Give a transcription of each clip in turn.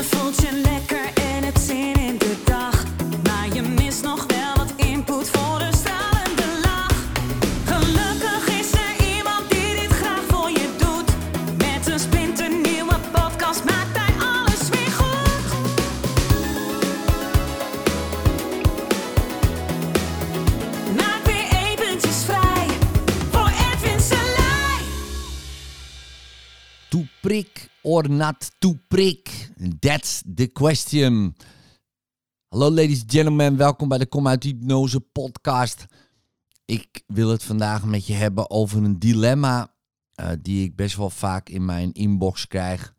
Je voelt je lekker en het zin in de dag. Maar je mist nog wel wat input voor de stralende lach. Gelukkig is er iemand die dit graag voor je doet. Met een splinternieuwe podcast maakt hij alles weer goed. Maak weer eventjes vrij voor Edwin Selij. To prick or not to prick? That's the question. Hallo ladies and gentlemen, welkom bij de Kom uit Hypnose podcast. Ik wil het vandaag met je hebben over een dilemma eh, die ik best wel vaak in mijn inbox krijg.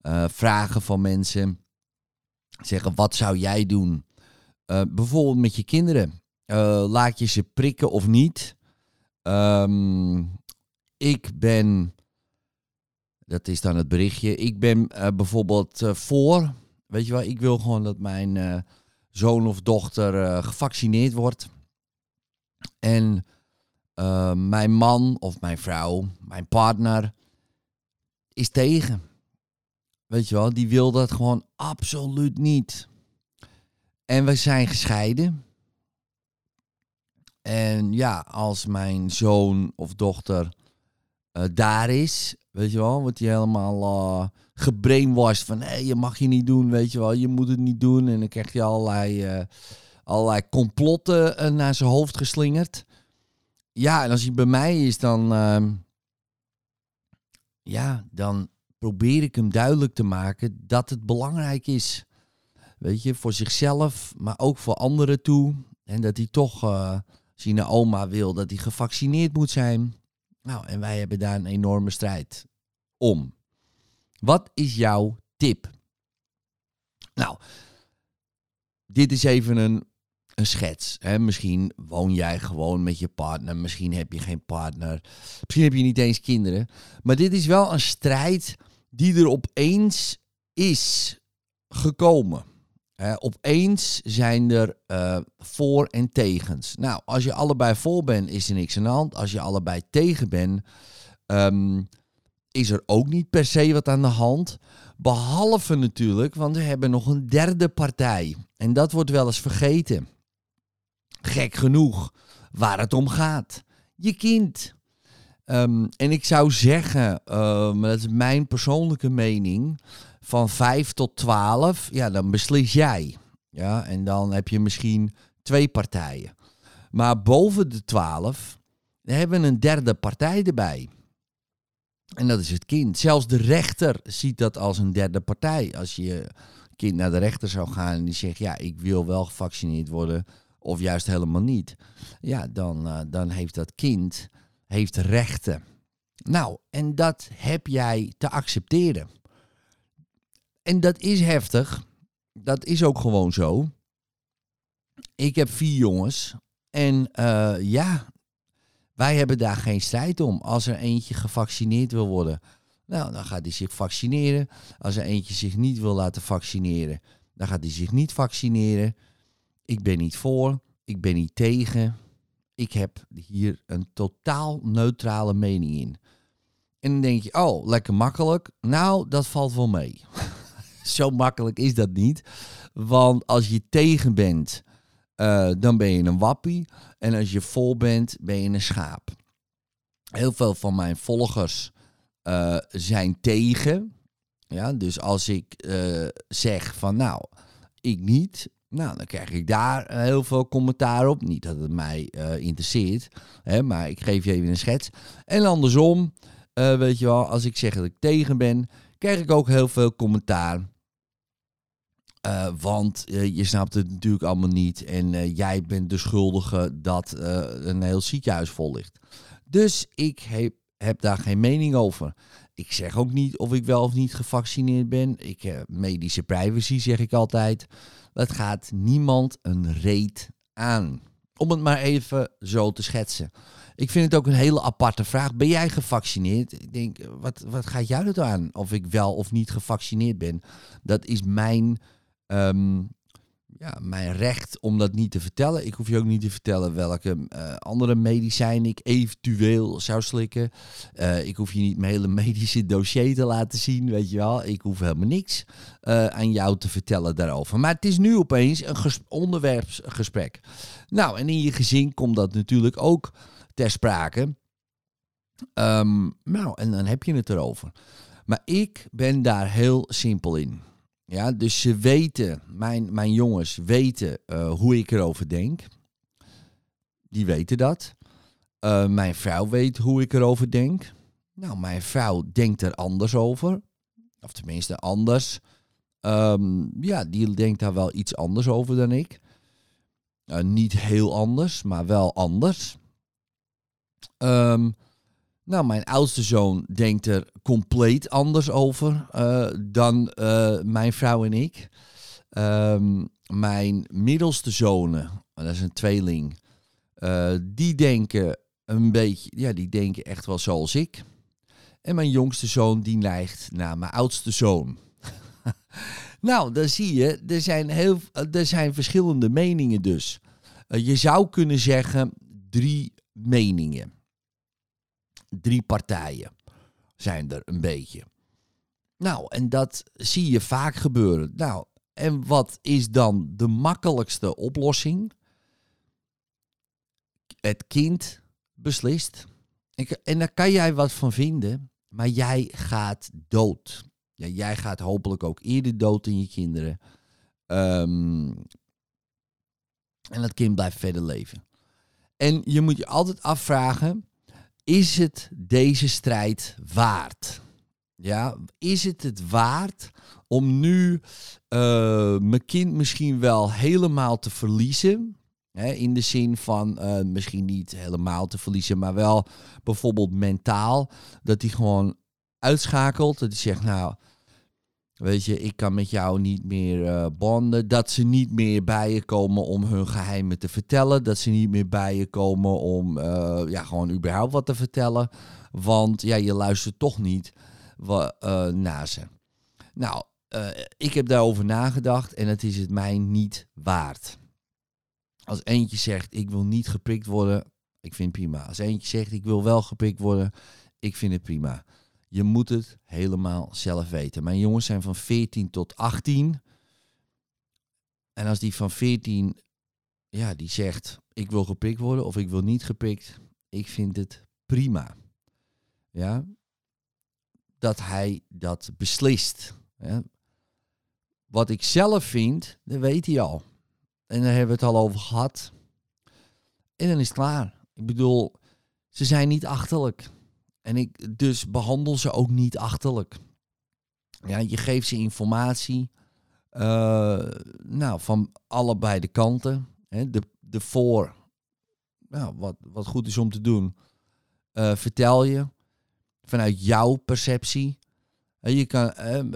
Eh, vragen van mensen. Zeggen, wat zou jij doen? Eh, bijvoorbeeld met je kinderen. Laat je ze prikken of niet? Ehm, ik ben dat is dan het berichtje. Ik ben eh, bijvoorbeeld eh, voor. Weet je wel, ik wil gewoon dat mijn eh, zoon of dochter gevaccineerd wordt. En mijn man of mijn vrouw, mijn partner, is tegen. Weet je wel, die wil dat gewoon absoluut niet. En we zijn gescheiden. En ja, als mijn zoon of dochter daar is, weet je wel, wordt hij helemaal eh gebrainwashed van hé, je mag je niet doen, weet je wel, je moet het niet doen. En dan krijg je allerlei, eh, allerlei complotten eh, naar zijn hoofd geslingerd. Ja, en als hij bij mij is, dan, ehm, ja, dan probeer ik hem duidelijk te maken dat het belangrijk is. Weet je, voor zichzelf, maar ook voor anderen toe. En dat hij toch, als hij naar oma wil, dat hij gevaccineerd moet zijn. Nou, en wij hebben daar een enorme strijd om. Wat is jouw tip? Nou, dit is even een, een schets. Hè? Misschien woon jij gewoon met je partner. Misschien heb je geen partner. Misschien heb je niet eens kinderen. Maar dit is wel een strijd die er opeens is gekomen. Opeens zijn er eh, voor- en tegens. Nou, als je allebei voor bent, is er niks aan de hand. Als je allebei tegen bent, ehm, is er ook niet per se wat aan de hand. Behalve natuurlijk, want we hebben nog een derde partij. En dat wordt wel eens vergeten. Gek genoeg, waar het om gaat. Je kind. Ehm, en ik zou zeggen, eh, maar dat is mijn persoonlijke mening, van 5 tot 12, ja, dan beslis jij. Ja, en dan heb je misschien twee partijen. Maar boven de 12 hebben we een derde partij erbij. En dat is het kind. Zelfs de rechter ziet dat als een derde partij. Als je kind naar de rechter zou gaan en die zegt, ja, ik wil wel gevaccineerd worden, of juist helemaal niet. Ja, dan, eh, dan heeft dat kind heeft rechten. Nou, en dat heb jij te accepteren. En dat is heftig. Dat is ook gewoon zo. Ik heb vier jongens. En eh, ja, wij hebben daar geen strijd om. Als er eentje gevaccineerd wil worden, nou, dan gaat hij zich vaccineren. Als er eentje zich niet wil laten vaccineren, dan gaat hij zich niet vaccineren. Ik ben niet voor, ik ben niet tegen. Ik heb hier een totaal neutrale mening in. En dan denk je, oh, lekker makkelijk. Nou, dat valt wel mee. Zo makkelijk is dat niet. Want als je tegen bent, eh, dan ben je een wappie. En als je vol bent, ben je een schaap. Heel veel van mijn volgers eh, zijn tegen. Ja, dus als ik eh, zeg van nou, ik niet. Nou, dan krijg ik daar heel veel commentaar op. Niet dat het mij interesseert, hè, maar ik geef je even een schets. En andersom, weet je wel, als ik zeg dat ik tegen ben, krijg ik ook heel veel commentaar. Eh, want eh, je snapt het natuurlijk allemaal niet. En eh, jij bent de schuldige dat een heel ziekenhuis vol ligt. Dus ik heb, heb daar geen mening over. Ik zeg ook niet of ik wel of niet gevaccineerd ben. Ik, medische privacy zeg ik altijd. Het gaat niemand een reet aan. Om het maar even zo te schetsen. Ik vind het ook een hele aparte vraag. Ben jij gevaccineerd? Ik denk, wat, wat gaat jou dat aan? Of ik wel of niet gevaccineerd ben? Dat is mijn, ehm, ja, mijn recht om dat niet te vertellen. Ik hoef je ook niet te vertellen welke eh, andere medicijnen ik eventueel zou slikken. Eh, ik hoef je niet mijn hele medische dossier te laten zien, weet je wel. Ik hoef helemaal niks eh, aan jou te vertellen daarover. Maar het is nu opeens een ges onderwerpsgesprek. Nou, en in je gezin komt dat natuurlijk ook ter sprake. Ehm, nou, en dan heb je het erover. Maar ik ben daar heel simpel in. Ja, dus ze weten, mijn, mijn jongens weten uh, hoe ik erover denk. Die weten dat. Uh, mijn vrouw weet hoe ik erover denk. Nou, mijn vrouw denkt er anders over. Of tenminste anders. Um, ja, die denkt daar wel iets anders over dan ik. Uh, niet heel anders, maar wel anders. Um, nou, mijn oudste zoon denkt er compleet anders over uh, dan uh, mijn vrouw en ik. Um, mijn middelste zonen, dat is een tweeling, uh, die denken een beetje, ja, die denken echt wel zoals ik. En mijn jongste zoon, die neigt naar mijn oudste zoon. nou, dan zie je, er zijn, heel, er zijn verschillende meningen dus. je zou kunnen zeggen drie meningen drie partijen zijn er een beetje. Nou, en dat zie je vaak gebeuren. Nou, en wat is dan de makkelijkste oplossing? Het kind beslist. En daar kan jij wat van vinden, maar jij gaat dood. Ja, jij gaat hopelijk ook eerder dood in je kinderen. Um, en dat kind blijft verder leven. En je moet je altijd afvragen: is het deze strijd waard? Ja, is het het waard om nu uh, mijn kind misschien wel helemaal te verliezen? In de zin van uh, misschien niet helemaal te verliezen, maar wel bijvoorbeeld mentaal. Dat hij gewoon uitschakelt. Dat hij zegt, nou, Weet je, ik kan met jou niet meer uh, bonden. Dat ze niet meer bij je komen om hun geheimen te vertellen. Dat ze niet meer bij je komen om uh, ja, gewoon überhaupt wat te vertellen. Want ja, je luistert toch niet uh, naar ze. Nou, ik heb daarover nagedacht en het is het mij niet waard. Als eentje zegt, ik wil niet geprikt worden, ik vind het prima. Als eentje zegt, ik wil wel geprikt worden, ik vind het prima. Je moet het helemaal zelf weten. Mijn jongens zijn van 14 tot 18. En als die van 14, ja, die zegt: Ik wil geprikt worden of ik wil niet geprikt. Ik vind het prima. Ja, dat hij dat beslist. Ja. Wat ik zelf vind, dat weet hij al. En daar hebben we het al over gehad. En dan is het klaar. Ik bedoel, ze zijn niet achterlijk. En ik dus behandel ze ook niet achterlijk. Ja, je geeft ze informatie. Uh, nou, van allebei de kanten. Hè, de, de voor, nou, wat, wat goed is om te doen, uh, vertel je vanuit jouw perceptie. Je kan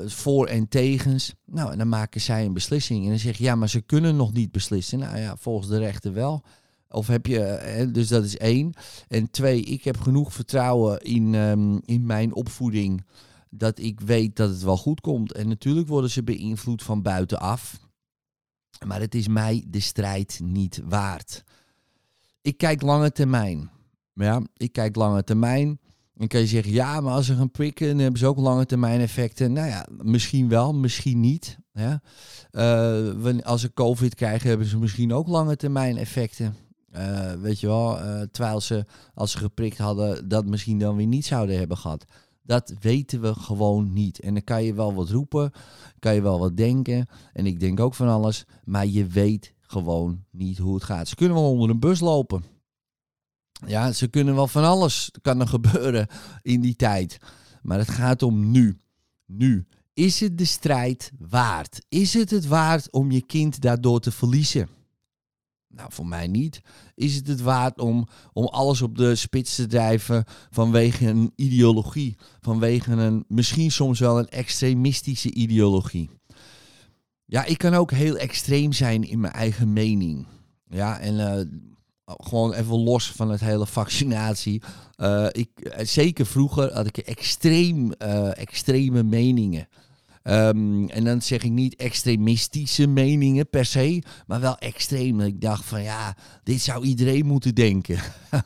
voor en tegens. Nou, en dan maken zij een beslissing. En dan zeg je, ja, maar ze kunnen nog niet beslissen. Nou ja, volgens de rechten wel. Of heb je, dus dat is één. En twee, ik heb genoeg vertrouwen in, um, in mijn opvoeding dat ik weet dat het wel goed komt. En natuurlijk worden ze beïnvloed van buitenaf. Maar het is mij de strijd niet waard. Ik kijk lange termijn. Ja, ik kijk lange termijn. Dan kan je zeggen, ja, maar als ze gaan prikken, hebben ze ook lange termijn effecten. Nou ja, misschien wel, misschien niet. Ja. Uh, als ze COVID krijgen, hebben ze misschien ook lange termijn effecten. Uh, weet je wel, uh, terwijl ze, als ze geprikt hadden, dat misschien dan weer niet zouden hebben gehad. Dat weten we gewoon niet. En dan kan je wel wat roepen, kan je wel wat denken. En ik denk ook van alles, maar je weet gewoon niet hoe het gaat. Ze kunnen wel onder een bus lopen. Ja, ze kunnen wel van alles kan er gebeuren in die tijd. Maar het gaat om nu. Nu. Is het de strijd waard? Is het het waard om je kind daardoor te verliezen? Nou, voor mij niet. Is het het waard om, om alles op de spits te drijven vanwege een ideologie? Vanwege een, misschien soms wel een extremistische ideologie? Ja, ik kan ook heel extreem zijn in mijn eigen mening. Ja, en uh, gewoon even los van het hele vaccinatie. Uh, ik, zeker vroeger had ik extreem, extreme meningen. Ehm, en dan zeg ik niet extremistische meningen per se, maar wel extreem. Ik dacht van ja, dit zou iedereen moeten denken.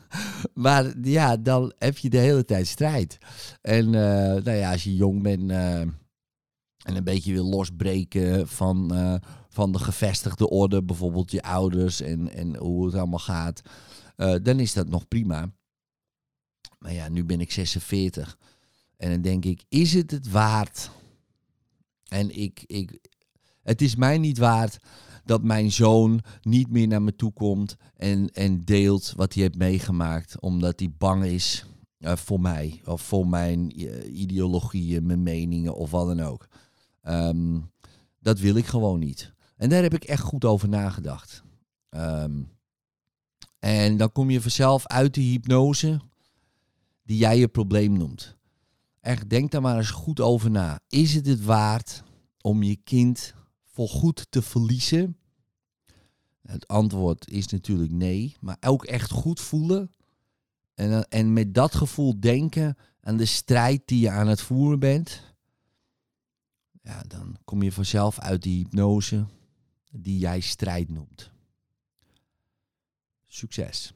maar ja, dan heb je de hele tijd strijd. En uh, nou ja, als je jong bent uh, en een beetje wil losbreken van, uh, van de gevestigde orde, bijvoorbeeld je ouders en, en hoe het allemaal gaat, dan is dat nog prima. Maar ja, nu ben ik 46. En dan denk ik, is het het waard? En ik, ik, het is mij niet waard dat mijn zoon niet meer naar me toe komt en, en deelt wat hij heeft meegemaakt, omdat hij bang is uh, voor mij of voor mijn uh, ideologieën, mijn meningen of wat dan ook. Um, dat wil ik gewoon niet. En daar heb ik echt goed over nagedacht. Um, en dan kom je vanzelf uit die hypnose die jij je probleem noemt. Echt, denk daar maar eens goed over na. Is het het waard om je kind volgoed te verliezen? Het antwoord is natuurlijk nee, maar ook echt goed voelen. En, en met dat gevoel denken aan de strijd die je aan het voeren bent. Ja, dan kom je vanzelf uit die hypnose die jij strijd noemt. Succes!